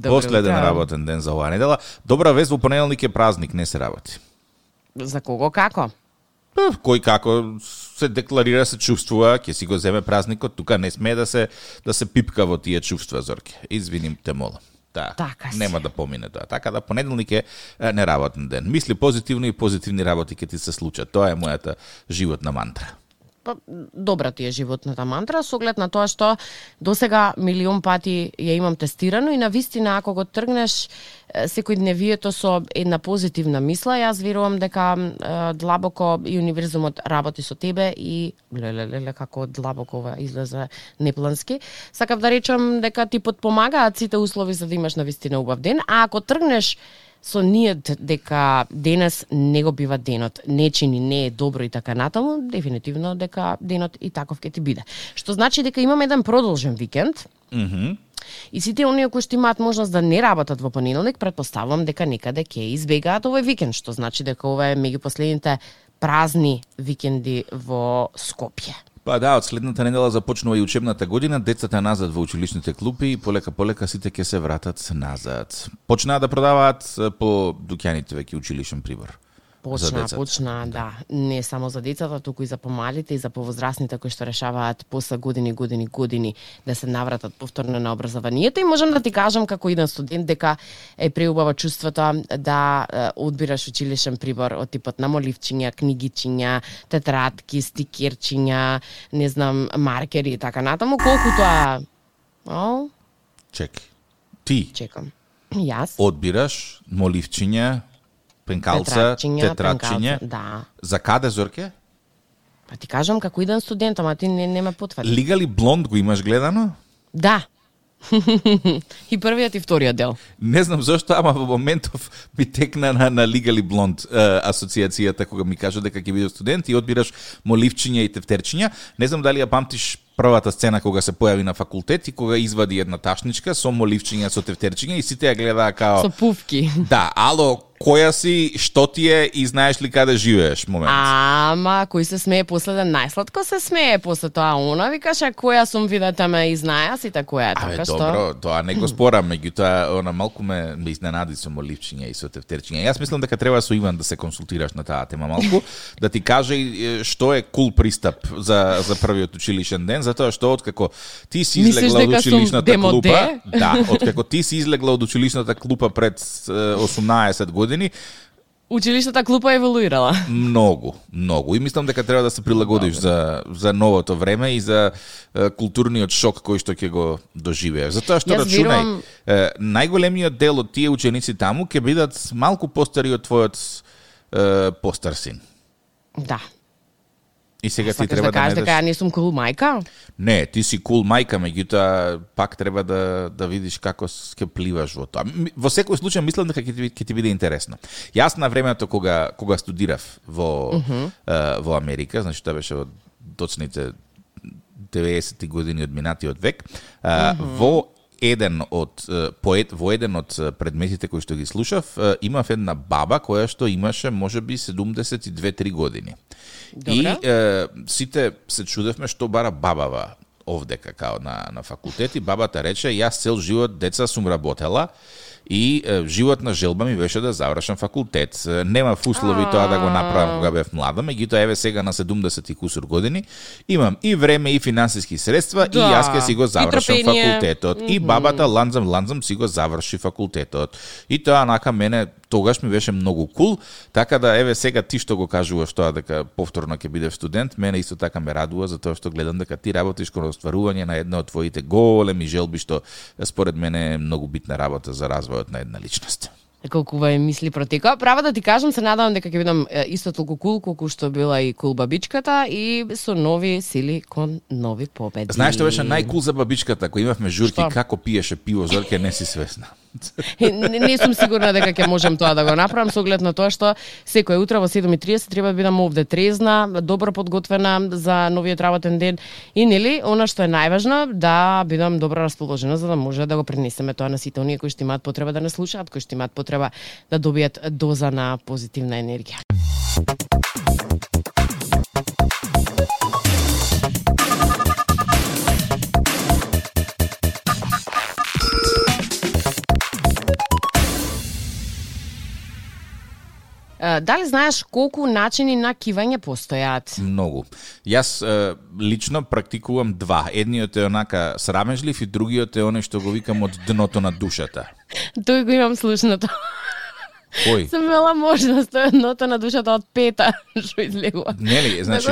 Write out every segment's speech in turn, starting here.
Добро Последен утро. работен ден за оваа недела. Добра вест, во понеделник е празник, не се работи. За кого како? Е, Кој како се декларира, се чувствува, ќе си го земе празникот, тука не смее да се да се пипка во тие чувства, Зорке. Извиним те, молам. Да, Така си. нема да помине тоа. Така да понеделник е, неработен ден. Мисли позитивно и позитивни работи ќе ти се случат. Тоа е мојата животна мантра. Па, добра ти е животната мантра, со оглед на тоа што до сега милион пати ја имам тестирано и на вистина ако го тргнеш секој дневието со една позитивна мисла, јас верувам дека е, длабоко и универзумот работи со тебе и леле леле како длабоко ова излезе неплански. Сакав да речам дека ти подпомагаат сите услови за да имаш на вистина убав ден, а ако тргнеш со ниет дека денес не го бива денот, не чини, не е добро и така натаму, дефинитивно дека денот и таков ќе ти биде. Што значи дека имаме еден продолжен викенд, Мгм. И сите оние кои што имаат можност да не работат во понеделник, предпоставувам дека некаде ќе избегаат овој викенд, што значи дека ова е меѓу последните празни викенди во Скопје. Па да, од следната недела започнува и учебната година, децата назад во училишните клупи и полека полека сите ќе се вратат назад. Почнаа да продаваат по дуќаните веќе училишен прибор. Почна, почна, да. Не само за децата, туку и за помалите и за повозрастните кои што решаваат после години, години, години да се навратат повторно на образованието и можам да ти кажам како еден студент дека е преубаво чувството да одбираш училишен прибор од типот на моливчиња, книгичиња, тетрадки, стикерчиња, не знам, маркери и така натаму, колку тоа О, Чек. Ти чекам. Јас? одбираш моливчиња, пенкалца, тетрадчиња. пенкалца, Да. За каде, Зорке? Па ти кажам како еден студент, ама ти не, не ме потврди. Лига ли блонд го имаш гледано? Да. и првиот и вториот дел. Не знам зошто, ама во моментов ми текна на, на Лигали Блонд е, асоциацијата кога ми кажа дека ќе бидеш студент и одбираш моливчиња и тефтерчиња. Не знам дали ја памтиш првата сцена кога се појави на факултет и кога извади една ташничка со моливчиња со тефтерчиња и сите ја гледаа као Со пувки. Да, ало, која си, што ти е и знаеш ли каде живееш момент. Ама, кој се смее после да најсладко се смее после тоа. Она викаше, која сум видете ме и знаја сите која е. Абе, Така што... добро, тоа не го спорам, меѓутоа она малку ме, ме изненади со моливчиња и со тефтерчиња. Јас мислам дека треба со Иван да се консултираш на таа тема малку, да ти каже што е кул пристап за за првиот училишен ден, затоа што откако ти си излегла од училишната клупа, да, откако ти си излегла од училишната клупа пред е, 18 години, Училиштата клупа еволуирала. Многу, многу. И мислам дека треба да се прилагодиш за, за новото време и за е, културниот шок кој што ќе го доживееш. Затоа што Јас рачунај, е, најголемиот дел од тие ученици таму ќе бидат малку постари од твојот е, постар син. Да. И сега ти треба да да, кажеш дека ја не сум кул мајка? Не, ти си кул мајка, меѓутоа пак треба да да видиш како ќе пливаш во тоа. Во секој случај мислам дека ќе ти, ќе ти биде интересно. Јас на времето кога кога студирав во е, во Америка, значи тоа беше во доцните 90-ти години од минатиот век, е, во еден од е, по ед- во еден од предметите кои што ги слушав, имав една баба која што имаше можеби 72-3 години. И Добра. е, сите се чудевме што бара бабава овдека као на, на факултет и бабата рече јас цел живот деца сум работела и животна желба ми беше да завршам факултет. Е, Немав услови тоа да го направам кога бев млада, меѓутоа еве сега на 70 и кусур години имам и време и финансиски средства и Да. јас ќе си го И завршам факултетот. И бабата ланзам ланзам си го заврши факултетот. И тоа нака мене тогаш ми беше многу кул, така да еве сега ти што го кажуваш тоа дека повторно ќе бидеш студент, мене исто така ме радува затоа што гледам дека ти работиш кон остварување на една од твоите големи желби што според мене е многу битна работа за развојот на една личност. Колку ва мисли протекоа. Права да ти кажам, се надевам дека ќе бидам исто толку кул колку што била и кул бабичката и со нови сили кон нови победи. Знаеш што беше најкул за бабичката, кој имавме журки Што? како пиеше пиво, Зорке не си свесна. Не, не сум сигурна дека ќе можам тоа да го направам со оглед на тоа што секој утро во 7:30 треба да бидам овде трезна, добро подготвена за новиот работен ден и нели она што е најважно да бидам добро расположена за да може да го пренесеме тоа на сите оние кои што имаат потреба да не слушаат, кои што имаат потреба да добијат доза на позитивна енергија. Дали знаеш колку начини на кивање постојат? Многу. Јас е, лично практикувам два. Едниот е онака срамежлив и другиот е оној што го викам од дното на душата. Тој го имам слушнато. Кој? Сум имала можност, е едното на душата од пета, што излегува. Нели, Значи...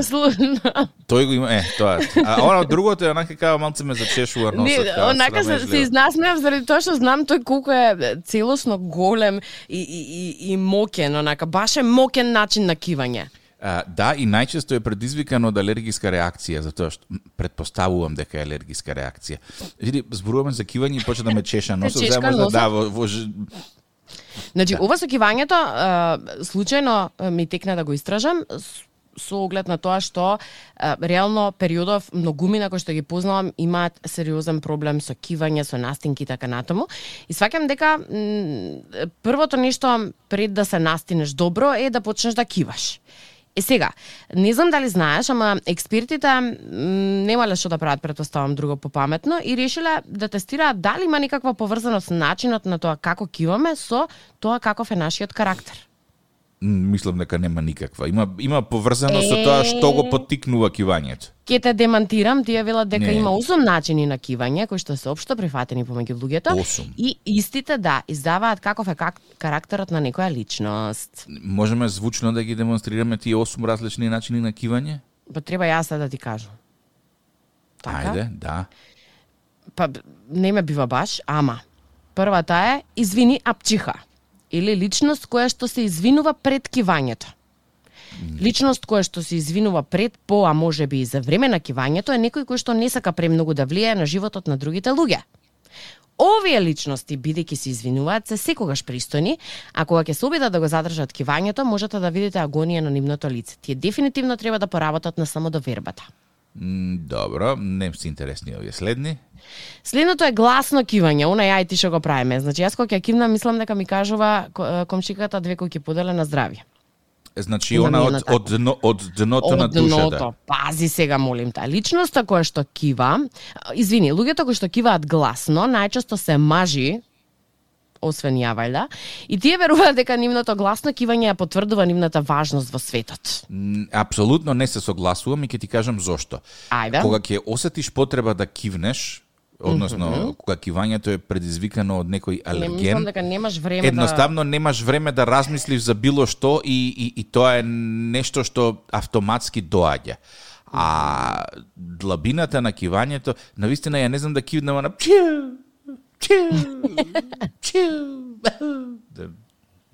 Да тој го има, е, тоа. е. А она другото е онака као малце ме зачешува Не, носот. као онака се, се изнасмеав заради тоа што знам тој колку е целосно голем и, и, и, и мокен, онака, баш е мокен начин на кивање. А, да, и најчесто е предизвикан од алергиска реакција, затоа што предпоставувам дека е алергиска реакција. Види, зборуваме за кивање и почна да ме чеша носот, чешка за можда носот? да, во, во, Значи, Да. ова со кивањето, е, случајно ми текна да го истражам, со оглед на тоа што е, реално периодов многумина кои што ги познавам имаат сериозен проблем со кивање, со настинки и така натаму. И сваќам дека првото нешто пред да се настинеш добро е да почнеш да киваш. Е сега, не знам дали знаеш, ама експертите немале што да прават, претпоставам друго попаметно и решиле да тестираат дали има некаква поврзаност начинот на тоа како киваме со тоа каков е нашиот карактер мислам дека нема никаква. Има има поврзаност со Е. тоа што го поттикнува кивањето. Ке те демантирам, тие велат дека Не. има 8 начини на кивање кои што се општо прифатени помеѓу луѓето и истите да издаваат каков е как, карактерот на некоја личност. Можеме звучно да ги демонстрираме тие осум различни начини на кивање? Па треба јас да ти кажам. Така? Ајде, да. Па не ме бива баш, ама првата е извини апчиха или личност која што се извинува пред кивањето. Личност која што се извинува пред, по, а може би и за време на кивањето е некој кој што не сака премногу да влијае на животот на другите луѓе. Овие личности, бидејќи се извинуваат, се секогаш пристојни, а кога ќе се обидат да го задржат кивањето, можете да видите агонија на нивното лице. Тие дефинитивно треба да поработат на самодовербата. Добро, не се интересни овие следни. Следното е гласно кивање, она ја и ти што го правиме. Значи јас кога ќе кивнам мислам дека ми кажува ко- комшиката две кои ќе поделе на здравје. Значи она од, една од, дно, од дното на Од душата. дното. Пази сега, молим те. Личноста која што кива, извини, луѓето кои што киваат гласно, најчесто се мажи, освен ја вајда, и тие веруваат дека нивното гласно кивање ја потврдува нивната важност во светот. Апсолутно не се согласувам и ќе ти кажам зошто. Ајде. Кога ќе осетиш потреба да кивнеш, односно кога кивањето е предизвикано од некој Не алерген, дека немаш време едноставно немаш време да размислиш за било што и, и, и тоа е нешто што автоматски доаѓа. А длабината на кивањето, навистина ја не знам да кивнам на choo, choo, the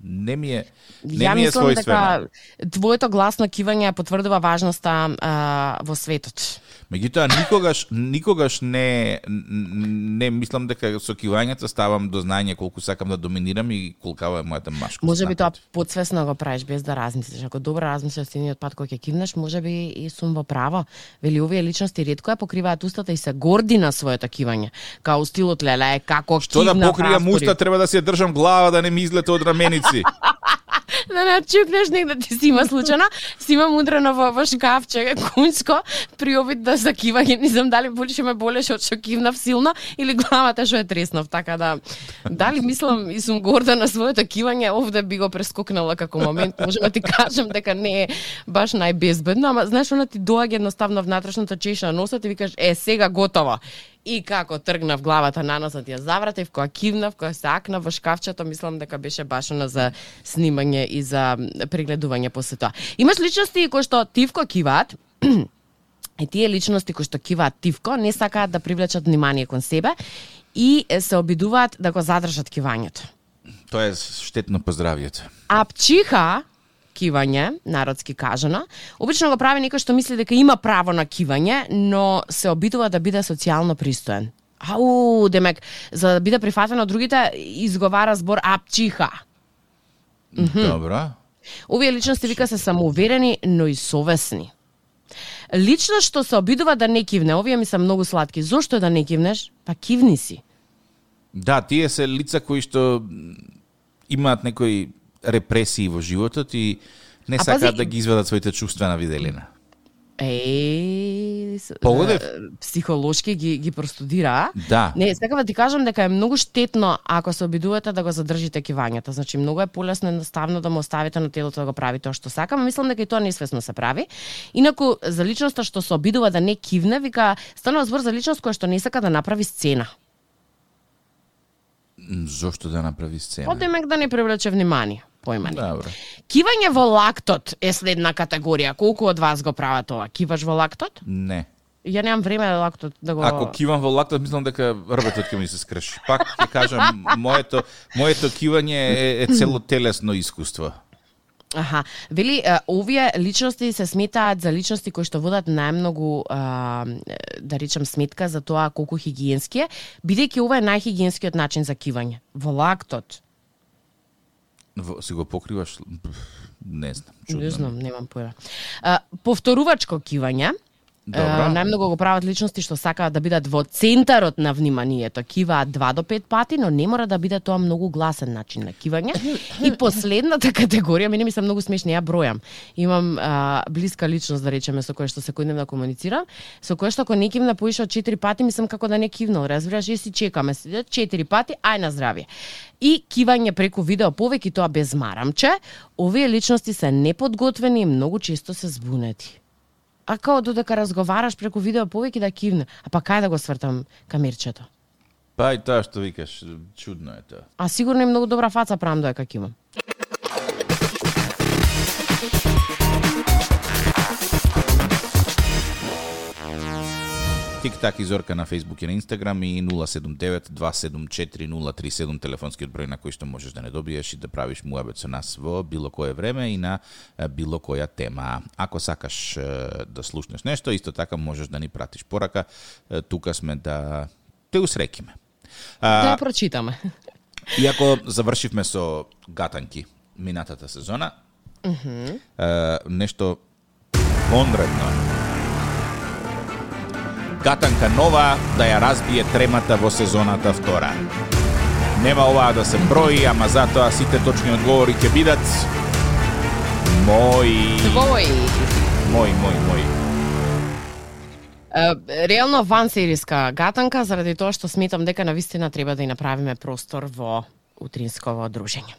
Не ми е не Ја ми е мислам својствено. дека твоето гласно кивање потврдува важноста а, во светот. Меѓутоа никогаш никогаш не не мислам дека со кивањето ставам до знаење колку сакам да доминирам и колкава е мојата машка. Може би тоа подсвесно го правиш без да размислиш. Ако добро размислиш следниот пат кога ќе кивнеш, може би и сум во право. Вели овие личности ретко ја покриваат устата и се горди на своето кивање. Као стилот леле, како Што да покријам уста, треба да ја држам глава да не ми излете од раменици. да не чукнеш негде ти си има случајно, си има мудрено во, во шкафче, кунско, при обид да закива кивање, не знам дали боли ме болеше од што кивнав силно или главата што е треснав, така да. Дали мислам и сум горда на своето кивање, овде би го прескокнала како момент, Може да ти кажам дека не е баш најбезбедно, ама знаеш она ти доаѓа едноставно внатрешната чеша на носот и викаш е сега готово. И како тргнав главата на носот ја завратив, кога кивнав, кога се акнав во шкафчето, мислам дека беше баш она за снимање и за прегледување после тоа. Имаш личности кои што тивко киваат, и тие личности кои што киваат тивко не сакаат да привлечат внимание кон себе и се обидуваат да го задржат кивањето. Тоа е штетно по здравјето. А пчиха кивање, народски кажано, обично го прави некој што мисли дека има право на кивање, но се обидува да биде социјално пристоен. Ау, демек, за да биде прифатен од другите, изговара збор апчиха. Добро. Овие личности вика се самоуверени, но и совесни. Лично што се обидува да не кивне, овие ми се многу сладки. Зошто да не кивнеш? Па кивни си. Да, тие се лица кои што имаат некои репресии во животот и не сакаат да ги изведат своите чувства на виделина. Е, Погодев. психолошки ги ги простудираа. Да. Не, сакам да ти кажам дека е многу штетно ако се обидувате да го задржите кивањето. Значи многу е полесно едноставно да му оставите на телото да го прави тоа што сака, мислам дека и тоа несвесно се прави. Инаку за личноста што се обидува да не кивне, вика станува збор за личност која што не сака да направи сцена. Зошто да направи сцена? Одемек да не привлече внимание. Појма не. Добро. Кивање во лактот е следна категорија. Колку од вас го прават ова? Киваш во лактот? Не. Ја немам време да лактот да го Ако кивам во лактот, мислам дека рбетот ќе ми се скрши. Пак ќе кажам, моето моето кивање е, е целотелесно искуство. Аха, вели овие личности се сметаат за личности кои што водат најмногу а, да речем сметка за тоа колку хигиенски е, бидејќи ова е најхигиенскиот начин за кивање. Во лактот, Си го покриваш? Не знам. чудно не знам, немам појма. А, повторувачко кивање, Добро. Најмногу го прават личности што сакаат да бидат во центарот на вниманието. Киваат 2 до 5 пати, но не мора да биде тоа многу гласен начин на кивање. И последната категорија, мене ми се многу смешни, ја бројам. Имам а, блиска личност, да речеме, со која што секојдневно комуницирам, со која што ако не кивна поише од 4 пати, мислам како да не кивнал, разбираш, и си чекаме 4 пати, ај на здравје. И кивање преку видео повеќе тоа без марамче, овие личности се неподготвени и многу често се збунети. А као додека разговараш преку видео повеќе да кивне, а па кај да го свртам камерчето? Па и тоа што викаш, чудно е тоа. А сигурно и многу добра фаца правам додека кивам. Тик-так и Зорка на Facebook и на Инстаграм и 079-274-037 телефонскиот број на кој што можеш да не добиеш и да правиш муабет со нас во било кое време и на било која тема. Ако сакаш да слушнеш нешто, исто така можеш да ни пратиш порака. Тука сме да те усрекиме. Да ја прочитаме. Иако завршивме со гатанки минатата сезона, е, нешто вонредно. Гатанка нова да ја разбие тремата во сезоната втора. Нема оваа да се брои, ама затоа сите точни одговори ќе бидат мои, Твој. мои, мои, мои. Е, Реално ван сериска гатанка, заради тоа што сметам дека на вистина треба да ја направиме простор во утринсково дружење.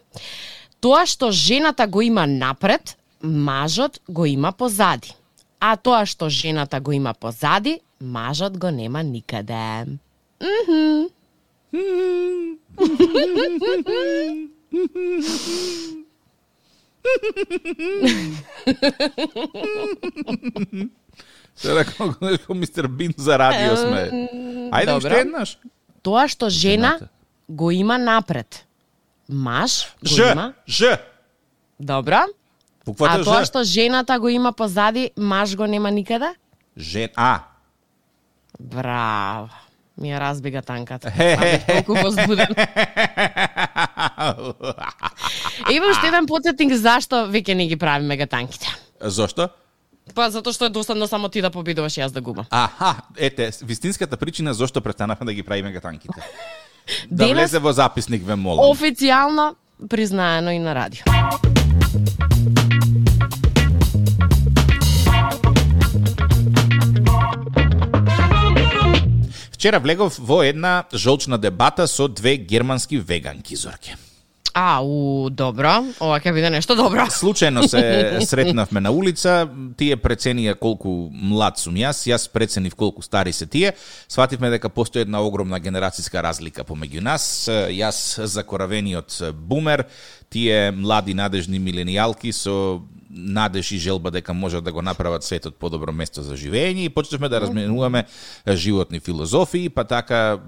Тоа што жената го има напред, мажот го има позади. А тоа што жената го има позади, мажот го нема никаде. Се рекол како мистер Бин за радио сме. Ајде добро. уште еднаш. Тоа што жена Жената. го има напред, маж го Ж, има... Ж. Добро. А Буквата тоа Ж. што жената го има позади, маж го нема никаде? Жен, а. Браво. Ми ја разбига танката. Толку возбуден. Има уште еден подсетник зашто веќе не ги правиме гатанките. Зошто? Па затоа што е досадно само ти да победуваш и јас да губам. Аха, ете, вистинската причина зошто престанавме да ги правиме гатанките. Да Денес- влезе во записник, ве молам. Официјално признаено и на радио. Вчера влегов во една жолчна дебата со две германски веганки, Зорке. А, у, добро. Ова ќе биде нешто добро. Случајно се сретнавме на улица, тие преценија колку млад сум јас, јас преценив колку стари се тие. Свативме дека постои една огромна генерацијска разлика помеѓу нас. Јас закоравениот бумер, тие млади надежни миленијалки со надеж и желба дека можат да го направат светот подобро место за живење и почнавме да разменуваме животни филозофии, па така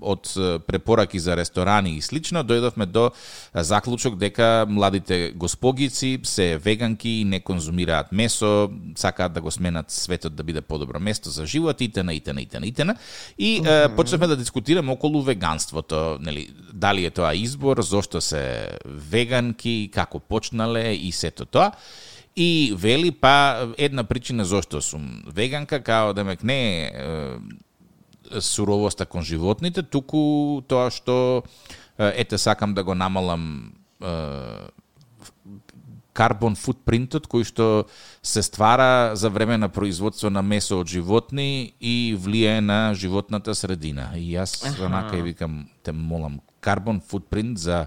од препораки за ресторани и слично дојдовме до заклучок дека младите госпогици се веганки и не конзумираат месо, сакаат да го сменат светот да биде подобро место за живот, итн. итн. итн. итн. И е, почнавме да дискутираме околу веганството, нели, дали е тоа избор, зошто се веганки, како почнале и сето тоа. И вели, па, една причина зошто сум веганка, као демек не е суровоста кон животните, туку тоа што ете сакам да го намалам е, карбон футпринтот кој што се ствара за време на производство на месо од животни и влијае на животната средина. И јас онака и викам, те молам, карбон футпринт за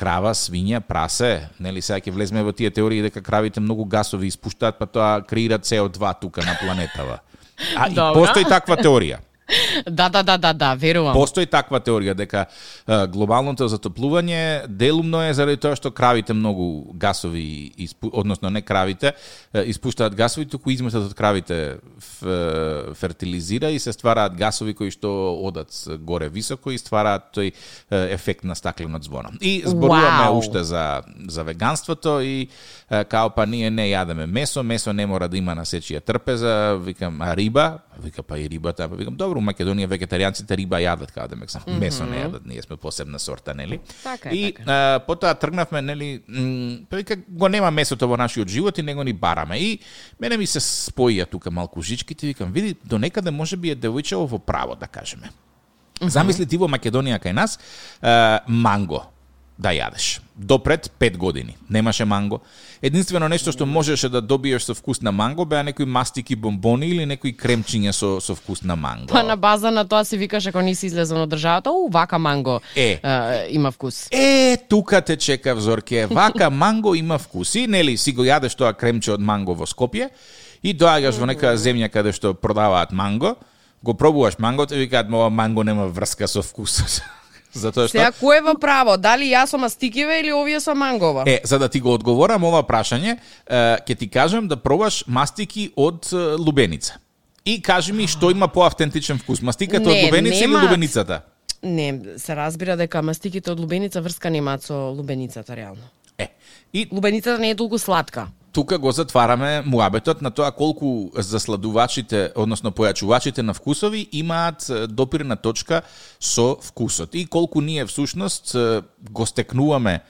крава, свиња, прасе, нели сега ќе влеземе во тие теории дека кравите многу гасови испуштаат, па тоа креира CO2 тука на планетава. А и Добра. постои таква теорија. Да, да, да, да, да, верувам. Постои таква теорија дека глобалното затоплување делумно е заради тоа што кравите многу гасови, испу, односно не кравите, испуштаат гасови, туку изметот од кравите ф, фертилизира и се ствараат гасови кои што одат горе високо и ствараат тој ефект на стаклено звоно. И зборуваме Вау. уште за за веганството и као па ние не јадеме месо, месо не мора да има на сечија трпеза, викам а риба, вика па и рибата, па викам добро, у Македонија вегетаријанците риба јадат, као да ме сам, месо не јадат, ние сме посебна сорта, нели? Така е, и така. а, потоа тргнавме, нели, вика го нема месото во нашиот живот и него ни бараме. И мене ми се споија тука малку жичките, викам, види, до некаде може би е девојчево во право, да кажеме. Замисли ти во Македонија кај нас е, манго да јадеш. До пред 5 години немаше манго. Единствено нешто што можеше да добиеш со вкус на манго беа некои мастики бомбони или некои кремчиња со со вкус на манго. Па на база на тоа си викаш ако не си излезен од државата, у, вака манго Е. е, има вкус. Е, тука те чекав Зорке. Вака манго има вкус. И нели си го јадеш тоа кремче од манго во Скопје и доаѓаш во нека земја каде што продаваат манго, го пробуваш мангото и викаат ова манго нема врска со вкусот. Затоа што Сега кој е во право? Дали јас со мастикиве или овие со мангова? Е, за да ти го одговорам ова прашање, ќе ти кажам да пробаш мастики од лубеница. И кажи ми што има поавтентичен вкус, мастиката од Не, лубеница или нема. лубеницата? Не, се разбира дека мастиките од лубеница врска немаат со лубеницата реално. Е, и Лубеницата не е толку сладка. Тука го затвараме муабетот на тоа колку засладувачите, односно појачувачите на вкусови имаат допирна точка со вкусот и колку ние всушност го стекнуваме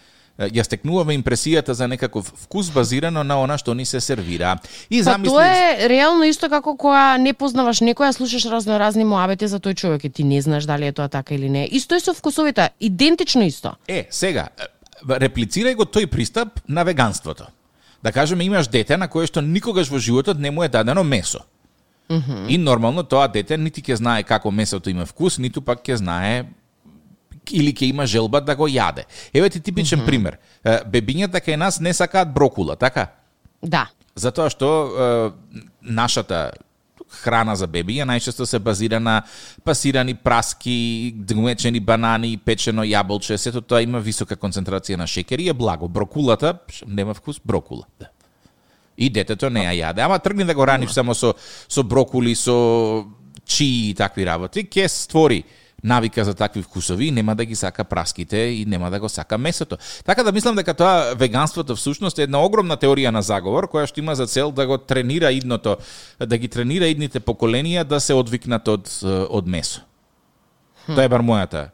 ја стекнуваме импресијата за некаков вкус базирано на она што ни се сервира. И Па замисли тоа е реално исто како кога не познаваш некоја, слушаш разно разни муабети за тој човек и ти не знаеш дали е тоа така или не. Исто е со вкусовите, идентично исто. Е, сега, реплицирај го тој пристап на веганството. Да кажеме, имаш дете на кое што никогаш во животот не му е дадено месо. И нормално тоа дете нити ќе знае како месото има вкус, ниту пак ќе знае или ќе има желба да го јаде. Еве ти типичен пример. Е, Бебињата кај нас не сакаат брокула, така? Да. Затоа што е, нашата храна за бебиња најчесто се базира на пасирани праски, гмечени банани, печено јаболче, сето тоа има висока концентрација на шекери и е благо. Брокулата нема вкус брокула. Да. И детето не ја јаде. Ама тргни да го раниш само со со брокули, со чии и такви работи, ќе створи навика за такви вкусови и нема да ги сака праските и нема да го сака месото. Така да мислам дека тоа веганството всушност е една огромна теорија на заговор која што има за цел да го тренира идното, да ги тренира идните поколенија да се одвикнат од од месо. Тоа е бар мојата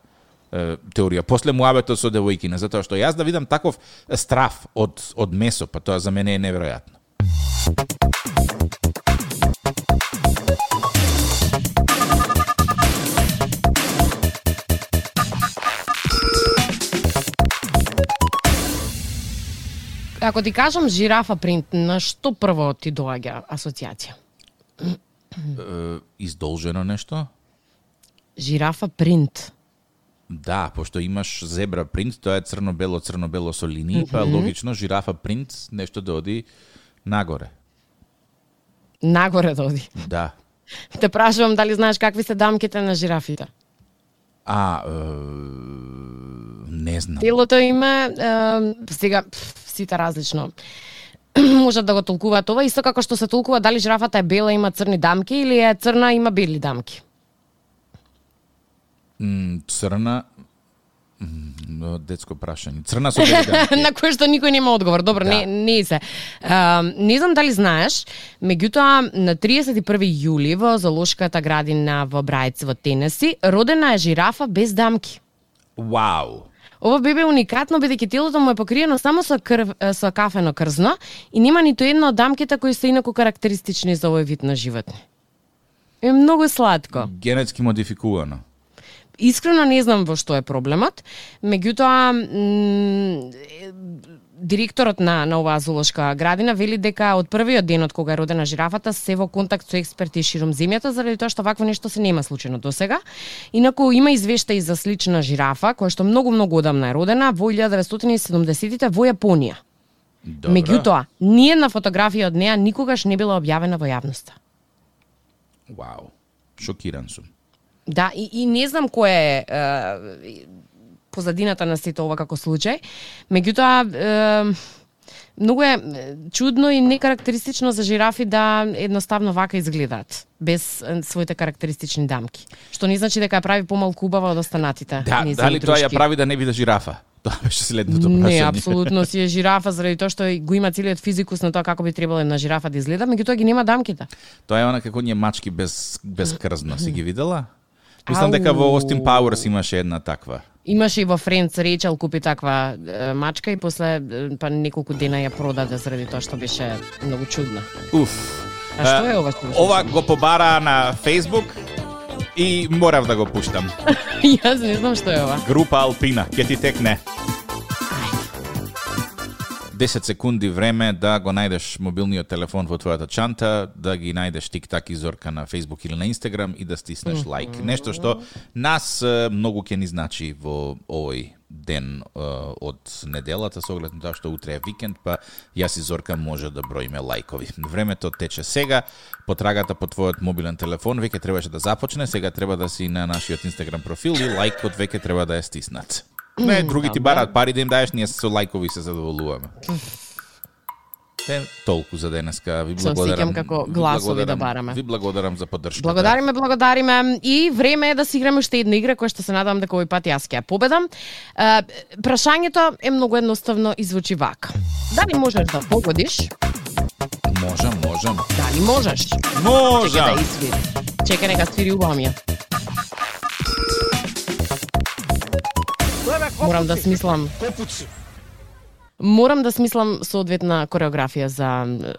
теорија. После муабетот со девојкина, затоа што јас да видам таков страф од од месо, па тоа за мене е неверојатно. Ако ти кажам жирафа принт, на што прво ти доаѓа асоциација? Издолжено нешто? Жирафа принт. Да, пошто имаш зебра принт, тоа е црно-бело, црно-бело со линии, па логично жирафа принт нешто да оди нагоре. Нагоре доди. Да. Те прашувам дали знаеш какви се дамките на жирафите. А, е, не знам. Телото име, е, сега, пф, сите различно можат да го толкуваат ова, исто како што се толкува дали жирафата е бела има црни дамки или е црна има бели дамки. Црна, м, детско прашање. Црна со на кое што никој нема одговор. Добро, Да. не, не се. А, не знам дали знаеш, меѓутоа на 31 јули во зоолошката градина во Брајц во Тенеси родена е жирафа без дамки. Вау. Ова бебе е уникатно бидејќи телото му е покриено само со крв со кафено крзно и нема ниту една од дамките кои се инаку карактеристични за овој вид на животни. Е многу сладко. Генетски модификувано. Искрено не знам во што е проблемот, меѓутоа директорот на, на оваа зоолошка градина вели дека од првиот ден од кога е родена жирафата се во контакт со експерти широм земјата заради тоа што вакво нешто се нема случено до сега. Инаку има извештаи за слична жирафа која што многу многу одамна е родена во 1970-тите во Јапонија. Добро. Меѓутоа, ниедна фотографија од неа никогаш не била објавена во јавноста. Вау. Шокиран сум. Да, и, и не знам кој е, е позадината на сето ова како случај. Меѓутоа, многу е чудно и некарактеристично за жирафи да едноставно вака изгледаат, без своите карактеристични дамки. Што не значи дека ја прави помалку убава од останатите. Да, дали тоа ја прави да не биде жирафа? Тоа беше следното Не, прашање. апсолутно си е жирафа заради тоа што го има целиот физикус на тоа како би требало една жирафа да изгледа, меѓутоа ги нема дамките. Тоа е она како ние мачки без без крзно, си ги видела? Мислам дека во. Austin Powers имаше една таква. Имаше и во Френц Речел купи таква е, мачка и после па неколку дена ја продаде заради тоа што беше многу чудна. Уф. А што е ова што? Ова го побара на Facebook и морав да го пуштам. Јас не знам што е ова. Група Алпина, ќе ти текне. 10 секунди време да го најдеш мобилниот телефон во твојата чанта, да ги најдеш тик-так и зорка на Facebook или на Instagram и да стиснеш лайк. Нешто што нас многу ќе ни значи во овој ден е, од неделата, со оглед на тоа што утре е викенд, па јас и Зорка може да броиме лајкови. Времето тече сега, потрагата по твојот мобилен телефон веќе требаше да започне, сега треба да си на нашиот Инстаграм профил и лајкот веќе треба да е стиснат. Не, други ти бараат пари да им даеш, ние со лајкови се задоволуваме. Те толку за денеска. Ви Се благодарам. осеќам како ви гласови да бараме. Ви благодарам за поддршката. Благодариме, благодариме и време е да си играме уште една игра која што се надам дека овој пат јас ќе ја победам. Е, прашањето е многу едноставно и звучи вака. Дали можеш да погодиш? Можам, можам. Дали можеш? Чекај Можам. да изсвири. Чекај нека свири убаво ми Морам да смислам. Морам да смислам соодветна кореографија за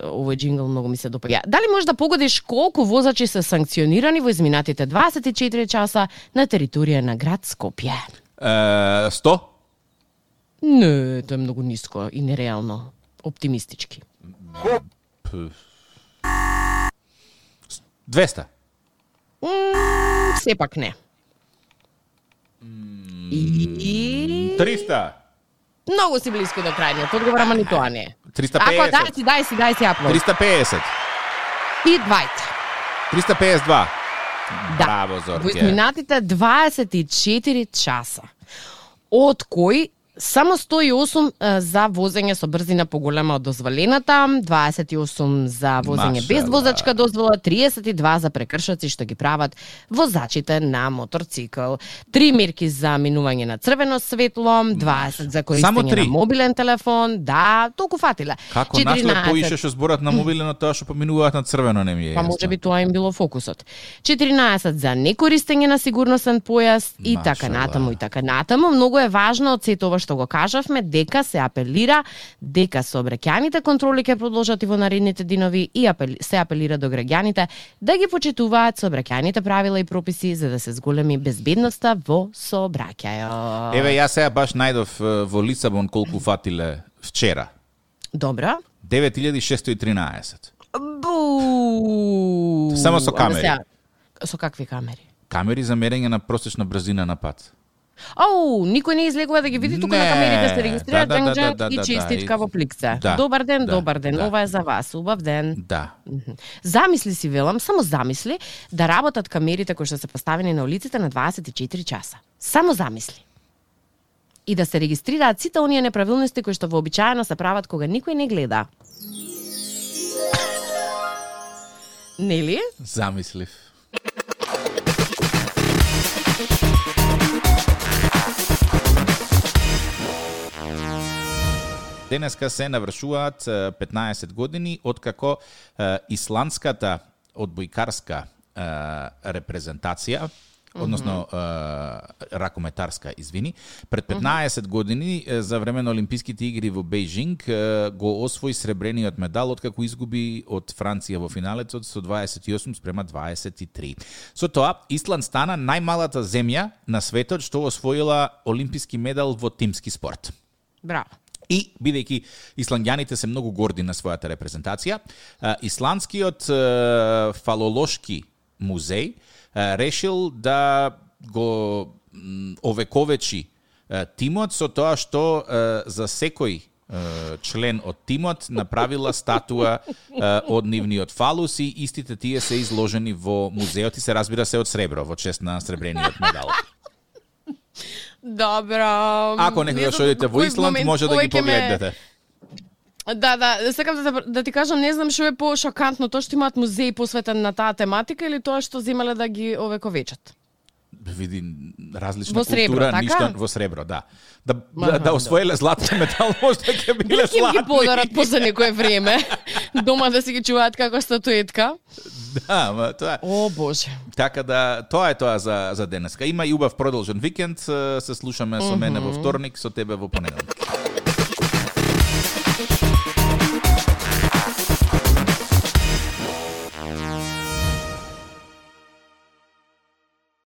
овој джингл, многу ми се допаѓа. Дали можеш да погодиш колку возачи се санкционирани во изминатите 24 часа на територија на град Скопје? Е, 100? Не, тоа е многу ниско и нереално. Оптимистички. П- 200. М, сепак не. И... 300. Многу си близко до крајниот одговор, ама ни тоа не е. 350. Ако дај си, дај си, дај си аплод. 350. И двајца. 352. Да. Браво, Во Зорке. изминатите 24 часа, од кои само 108 е, за возење со брзина поголема од дозволената, 28 за возење без возачка дозвола, 32 за прекршоци што ги прават возачите на моторцикл, 3 мерки за минување на црвено светло, 20 за користење три? на мобилен телефон, да, толку фатиле. Како наслепо ишеше зборот на мобилено тоа што поминуваат на црвено не ми е. Па јасно. може би тоа им било фокусот. 14 за некористење на сигурносен појас и Машала. така натаму и така натаму. Многу е важно од сето ова што го кажавме дека се апелира дека сообраќајните контроли ќе продолжат и во наредните динови и апели, се апелира до граѓаните да ги почитуваат сообраќајните правила и прописи за да се зголеми безбедноста во сообраќајот. Еве јас сега баш најдов во Лисабон колку фатиле вчера. Добро. 9613. Бу. Само со камери. сега, Со какви камери? Камери за мерење на просечна брзина на пат. Ау, никој не излегува да ги види тука на Не. камерите се регистрира Да, да, да, джанг да, да, и да, честитка и- во пликце. Да, Добар ден, да, добар ден. да. Ова е за вас. Убав ден. Да. Замисли си велам, само замисли да работат камерите кои што се поставени на улиците на 24 часа. Само замисли. И да се регистрираат сите оние неправилности кои што вообичаено се прават кога никој не гледа. Нели? Замислив. Денеска се навршуваат е, 15 години откако исландската одбојкарска репрезентација односно е, ракометарска, извини, пред 15 години за време на Олимписките игри во Бејжинг го освои сребрениот медал откако изгуби од Франција во финалецот со 28 спрема 23. Со тоа Исланд стана најмалата земја на светот што освоила олимписки медал во тимски спорт. Браво. И, бидејќи исландјаните се многу горди на својата репрезентација, исландскиот фалолошки музеј решил да го овековечи тимот со тоа што за секој член од тимот направила статуа од нивниот фалус и истите тие се изложени во музеот и се разбира се од сребро во чест на сребрениот медал. Добро. Ако некогаш одите во Исланд, може да ги погледнете. Да, да, сакам да, да ти кажам, не знам што е по-шокантно, тоа што имаат музеј посветен на таа тематика или тоа што земале да ги овековечат? Види различна во сребро, култура, така? ништо во сребро, да. Да, Маха, да, да освоиле златен метал, може да ќе биле Дали ќе златни. ги подарат после некое време? Дома да си ги чуваат како статуетка? Да, ма тоа е. О, Боже. Така да, тоа е тоа за, за денеска. Има и убав продолжен викенд, се слушаме со мене во вторник, со тебе во понеделник.